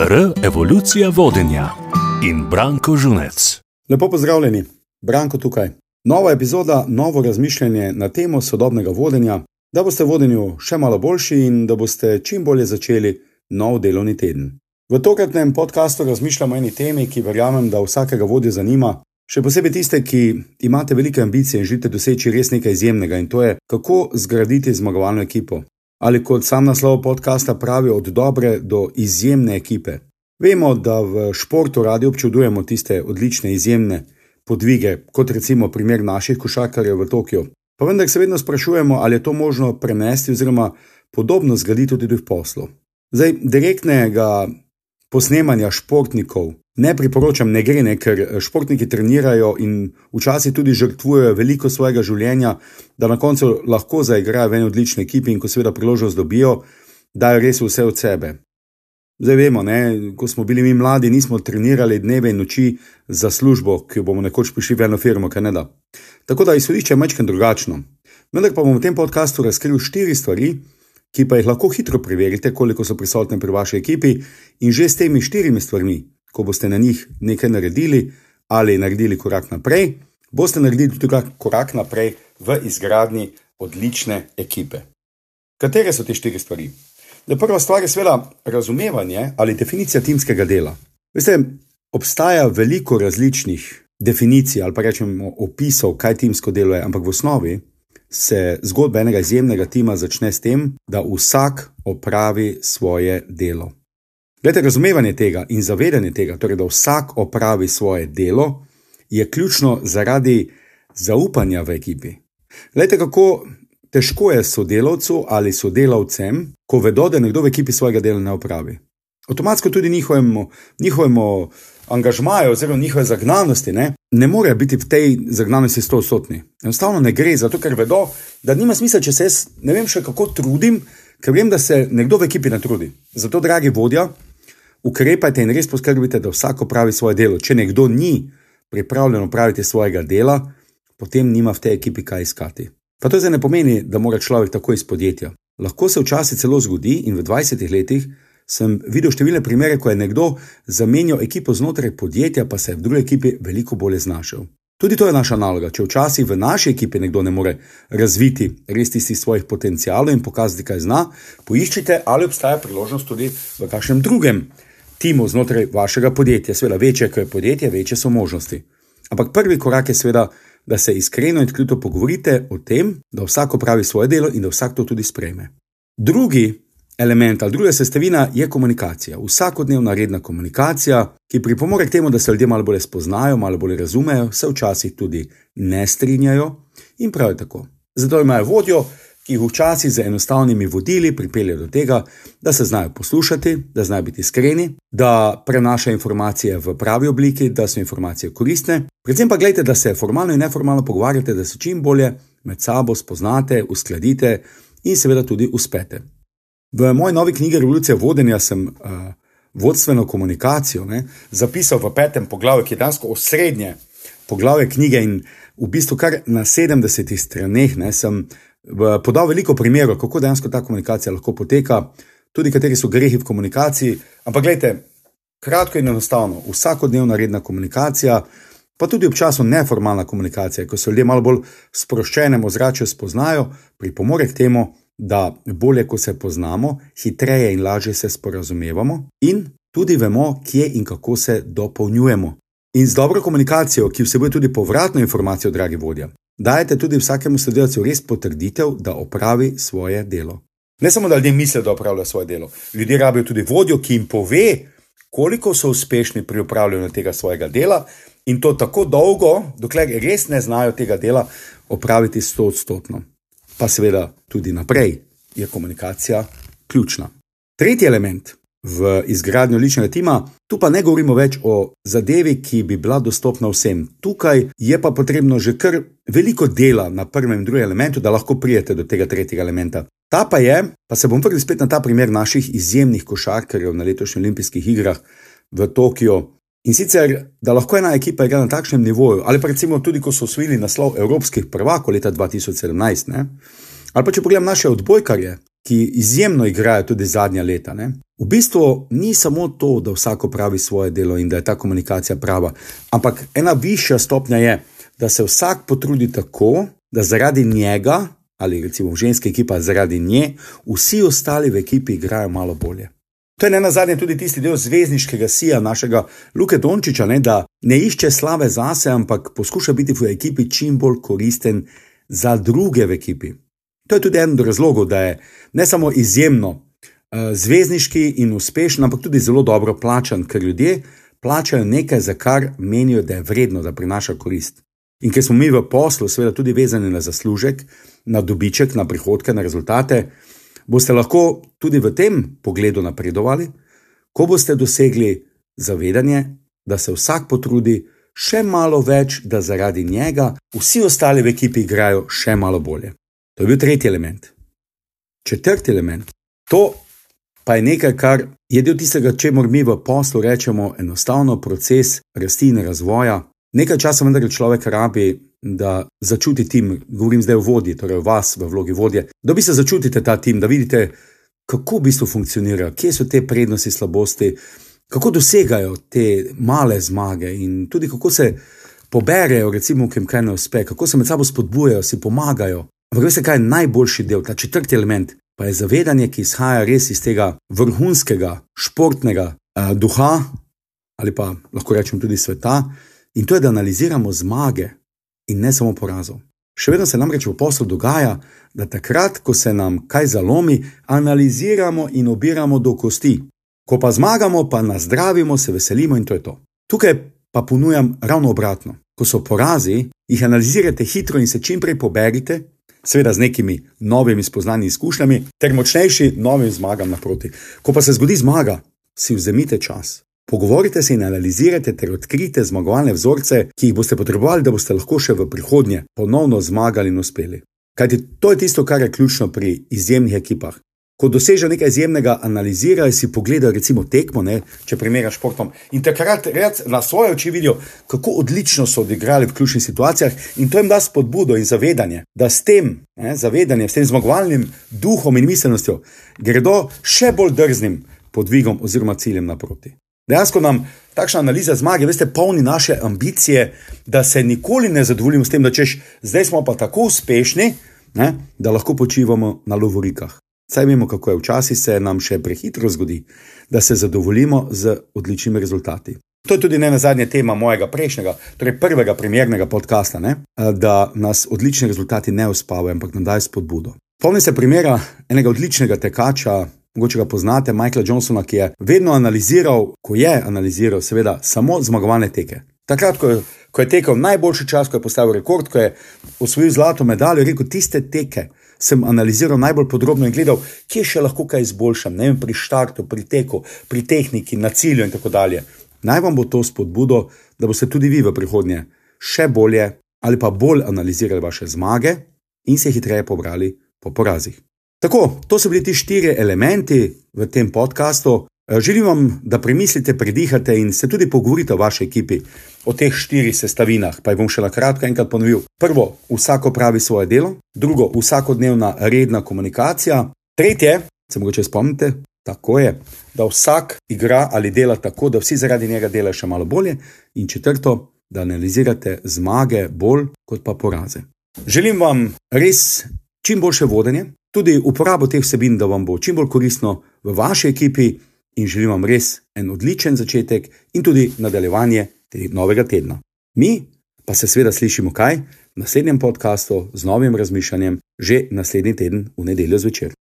R. Evolucija vodenja in Branko Žunec. Lepo pozdravljeni, Branko tukaj. Nova epizoda, novo razmišljanje na temo sodobnega vodenja, da boste vodenju še malo boljši in da boste čim bolje začeli nov delovni teden. V tokratnem podkastu razmišljamo o eni temi, ki verjamem, da vsakega vodja zanima, še posebej tiste, ki imate velike ambicije in želite doseči res nekaj izjemnega, in to je, kako zgraditi zmagovalno ekipo ali kot sam naslov podcasta pravi, od dobre do izjemne ekipe. Vemo, da v športu radi občudujemo tiste odlične, izjemne podvige, kot recimo primer naših košarkarjev v Tokiu. Pa vendar se vedno sprašujemo, ali je to možno prenesti oziroma podobno zgraditi tudi v poslu. Zdaj, direktnega posnemanja športnikov ne priporočam, ne gre, ne, ker eh, športniki trenirajo in včasih tudi žrtvujejo veliko svojega življenja, da na koncu lahko zaigrajo v eni odlični ekipi in ko seveda priložnost dobijo, dajo res vse od sebe. Zdaj vemo, ne, ko smo bili mi mladi, nismo trenirali dneve in noči za službo, ki jo bomo nekoč prišli v eno firmo, kaj ne da. Tako da izhodišče je majčken drugačno. Vendar pa bom v tem podkastu razkril štiri stvari, ki pa jih lahko hitro preverite, koliko so prisotne pri vaši ekipi in že s temi štirimi stvarmi ko boste na njih nekaj naredili ali naredili korak naprej, boste naredili tudi korak naprej v izgradnji odlične ekipe. Katere so te štiri stvari? Da prva stvar je seveda razumevanje ali definicija timskega dela. Veste, obstaja veliko različnih definicij ali pa rečemo opisov, kaj timsko delo je, ampak v osnovi se zgodba enega izjemnega tima začne s tem, da vsak opravi svoje delo. Glede, razumevanje tega in zavedanje tega, torej, da vsak opravi svoje delo, je ključno zaradi zaupanja v ekipi. Glede, kako težko je sodelavcu ali sodelavcem, ko vedo, da nekdo v ekipi svojega dela ne opravi. Avtomatsko tudi njihovemu, njihovemu angažmaju oziroma njihove zagnanosti ne, ne more biti v tej zagnanosti sto odstotni. Enostavno ne gre, zato ker vedo, da nima smisla, če se jaz ne vem še kako trudim, ker vem, da se nekdo v ekipi ne trudi. Zato, dragi vodja, ukrepajte in res poskrbite, da vsak opravi svoje delo. Če nekdo ni pripravljen opraviti svojega dela, potem nima v tej ekipi kaj iskati. Pa to zdaj ne pomeni, da mora človek tako iz podjetja. Lahko se včasih celo zgodi, in v 20 letih sem videl številne primere, ko je nekdo zamenjal ekipo znotraj podjetja, pa se je v drugi ekipi veliko bolje znašel. Tudi to je naša naloga. Če včasih v naši ekipi nekdo ne more razviti res tistih svojih potencialov in pokazati, kaj zna, poiščite, ali obstaja priložnost tudi v kakšnem drugem timu znotraj vašega podjetja. Sveda, večje je podjetje, večje so možnosti. Ampak prvi korak je seveda, da se iskreno in odkrito pogovorite o tem, da vsak opravi svoje delo in da vsak to tudi sprejme. Drugi element ali druga sestavina je komunikacija. Vsakodnevna redna komunikacija, ki pripomore k temu, da se ljudje malo bolje spoznajo, malo bolje razumejo, se včasih tudi ne strinjajo in prav tako. Zato imajo vodjo, ki jih včasih z enostavnimi vodili pripelje do tega, da se znajo poslušati, da znajo biti iskreni, da prenašajo informacije v pravi obliki, da so informacije koristne. Predvsem pa gledajte, da se formalno in neformalno pogovarjate, da se čim bolje med sabo spoznate, uskladite in seveda tudi uspete. V moji novi knjigi Revolucija vodenja sem uh, vodstveno komunikacijo ne, zapisal v petem poglavju, ki je dansko osrednje poglavje knjige in v bistvu kar na 70 straneh ne, sem podal veliko primerov, kako dejansko ta komunikacija lahko poteka, tudi kateri so grehi v komunikaciji. Ampak gledajte, kratko in enostavno, vsakodnevna redna komunikacija, pa tudi občasno neformalna komunikacija, ko se ljudje malo bolj sproščenem ozračju spoznajo, pripomore k temu, da bolje, ko se poznamo, hitreje in lažje se sporazumevamo in tudi vemo, kje in kako se dopolnjujemo. In z dobro komunikacijo, ki vsebuje tudi povratno informacijo, dragi vodja, dajete tudi vsakemu sodelavcu res potrditev, da opravi svoje delo. Ne samo, da ljudje mislijo, da opravljajo svoje delo, ljudje rabijo tudi vodjo, ki jim pove, koliko so uspešni pri upravljanju tega svojega dela in to tako dolgo, dokler res ne znajo tega dela opraviti sto odstotno. Pa seveda tudi naprej je komunikacija ključna. Tretji element v izgradnjo ličnega tima. Tu pa ne govorimo več o zadevi, ki bi bila dostopna vsem. Tukaj je pa potrebno že kar veliko dela na prvem in drugem elementu, da lahko prijete do tega tretjega elementa. Ta pa je, pa se bom vrnil spet na ta primer naših izjemnih košarkarjev na letošnjih olimpijskih igrah v Tokiu. In sicer, da lahko ena ekipa igra na takšnem nivoju, ali pa recimo tudi, ko so osvojili naslov evropskih prvakov leta 2017, ne? ali pa če pogledam naše odbojkarje, ki izjemno igrajo tudi zadnja leta. Ne? V bistvu ni samo to, da vsak pravi svoje delo in da je ta komunikacija prava, ampak ena višja stopnja je, da se vsak potrudi tako, da zaradi njega, ali recimo ženska ekipa zaradi nje, vsi ostali v ekipi igrajo malo bolje. To je ne na zadnje tudi tisti del zvezdniškega sija našega Luke Dončiča, ne, da ne išče slave zase, ampak poskuša biti v ekipi čim bolj koristen za druge v ekipi. To je tudi eden od razlogov, da je ne samo izjemno uh, zvezdniški in uspešen, ampak tudi zelo dobro plačan, ker ljudje plačajo nekaj, za kar menijo, da je vredno, da prinaša korist. In ker smo mi v poslu, seveda, tudi vezani na zaslužek, na dobiček, na prihodke, na rezultate, boste lahko tudi v tem pogledu napredovali, ko boste dosegli zavedanje, da se vsak potrudi še malo več, da zaradi njega vsi ostali v ekipi igrajo še malo bolje. To je bil tretji element. Četrti element. To pa je nekaj, kar je del tistega, če moramo mi v poslu rečemo enostavno proces rasti in razvoja. Nekaj časa vendar človek rabi, da začuti tim, govorim zdaj o vodji, torej o vas v vlogi vodje, da bi se začutite ta tim, da vidite, kako v bistvu funkcionira, kje so te prednosti, slabosti, kako dosegajo te male zmage in tudi kako se poberejo, recimo, jim kaj ne uspe, kako se med sabo spodbujajo, si pomagajo. Ampak veste, kaj je najboljši del, ta četrti element, pa je zavedanje, ki izhaja res iz tega vrhunskega, športnega uh, duha ali pa lahko rečem tudi sveta, in to je, da analiziramo zmage, in ne samo porazov. Še vedno se nam reče v poslu dogaja, da takrat, ko se nam kaj zalomi, analiziramo in obiramo do kosti. Ko pa zmagamo, pa nas zdravimo, se veselimo in to je to. Tukaj pa ponujam ravno obratno. Ko so porazi, jih analizirate hitro in se čim prej poberite, seveda z nekimi novimi spoznanji in izkušnjami, ter močnejši novim zmagam naproti. Ko pa se zgodi zmaga, si vzemite čas, Pogovorite se in analizirajte ter odkrijte zmagovalne vzorce, ki jih boste potrebovali, da boste lahko še v prihodnje ponovno zmagali in uspeli. Kajti to je tisto, kar je ključno pri izjemnih ekipah. Ko dosežejo nekaj izjemnega, analizirajo si pogledajo, recimo tekmo, ne, če primerjajo športom. In takrat na svoje oči vidijo, kako odlično so odigrali v ključnih situacijah, in to jim da spodbudo in zavedanje, da s tem ne, zavedanjem, s tem zmagovalnim duhom in miselnostjo gredo še bolj drznim podvigom oziroma ciljem naproti. Dejansko nam takšna analiza zmage, veste, polni naše ambicije, da se nikoli ne zadovoljimo s tem, da češ, zdaj smo pa tako uspešni, ne, da lahko počivamo na lovorikah. Saj vemo, kako je včasih se nam še prehitro zgodi, da se zadovoljimo z odličnimi rezultati. To je tudi ne na zadnje tema mojega prejšnjega, torej prvega primernega podcasta, ne, da nas odlični rezultati ne uspavajo, ampak nam dajo spodbudo. Spomnim se primera enega odličnega tekača, mogoče ga poznate, Michaela Johnsona, ki je vedno analiziral, ko je analiziral, seveda, samo zmagovalne teke. Takrat, ko je, ko je tekel najboljši čas, ko je postavil rekord, ko je osvojil zlato medaljo, rekel: Tiste teke sem analiziral najbolj podrobno in gledal, kje še lahko kaj izboljšam, ne vem, pri štartu, pri teku, pri tehniki, na cilju in tako dalje. Naj vam bo to spodbudo, da boste tudi vi v prihodnje še bolje ali pa bolj analizirali vaše zmage in se hitreje pobrali po porazih. Tako, to so bili ti štiri elementi v tem podkastu. Eh, želim vam, da premislite, predihate in se tudi pogovorite o vaši ekipi, o teh štirih sestavinah. Pa jih bom še na kratko enkrat ponovil. Prvo, vsako pravi svoje delo, drugo, vsakodnevna redna komunikacija, tretje, se mogoče spomnite, tako je, da vsak igra ali dela tako, da vsi zaradi njega delajo še malo bolje, in četrto, da analizirate zmage bolj kot pa poraze. Želim vam res čim boljše vodenje, tudi uporabo teh vsebin, da vam bo čim bolj koristno v vaši ekipi in želim vam res en odličen začetek in tudi nadaljevanje tega novega tedna. Mi pa se seveda slišimo kaj v naslednjem podkastu z novim razmišljanjem že naslednji teden v nedeljo zvečer.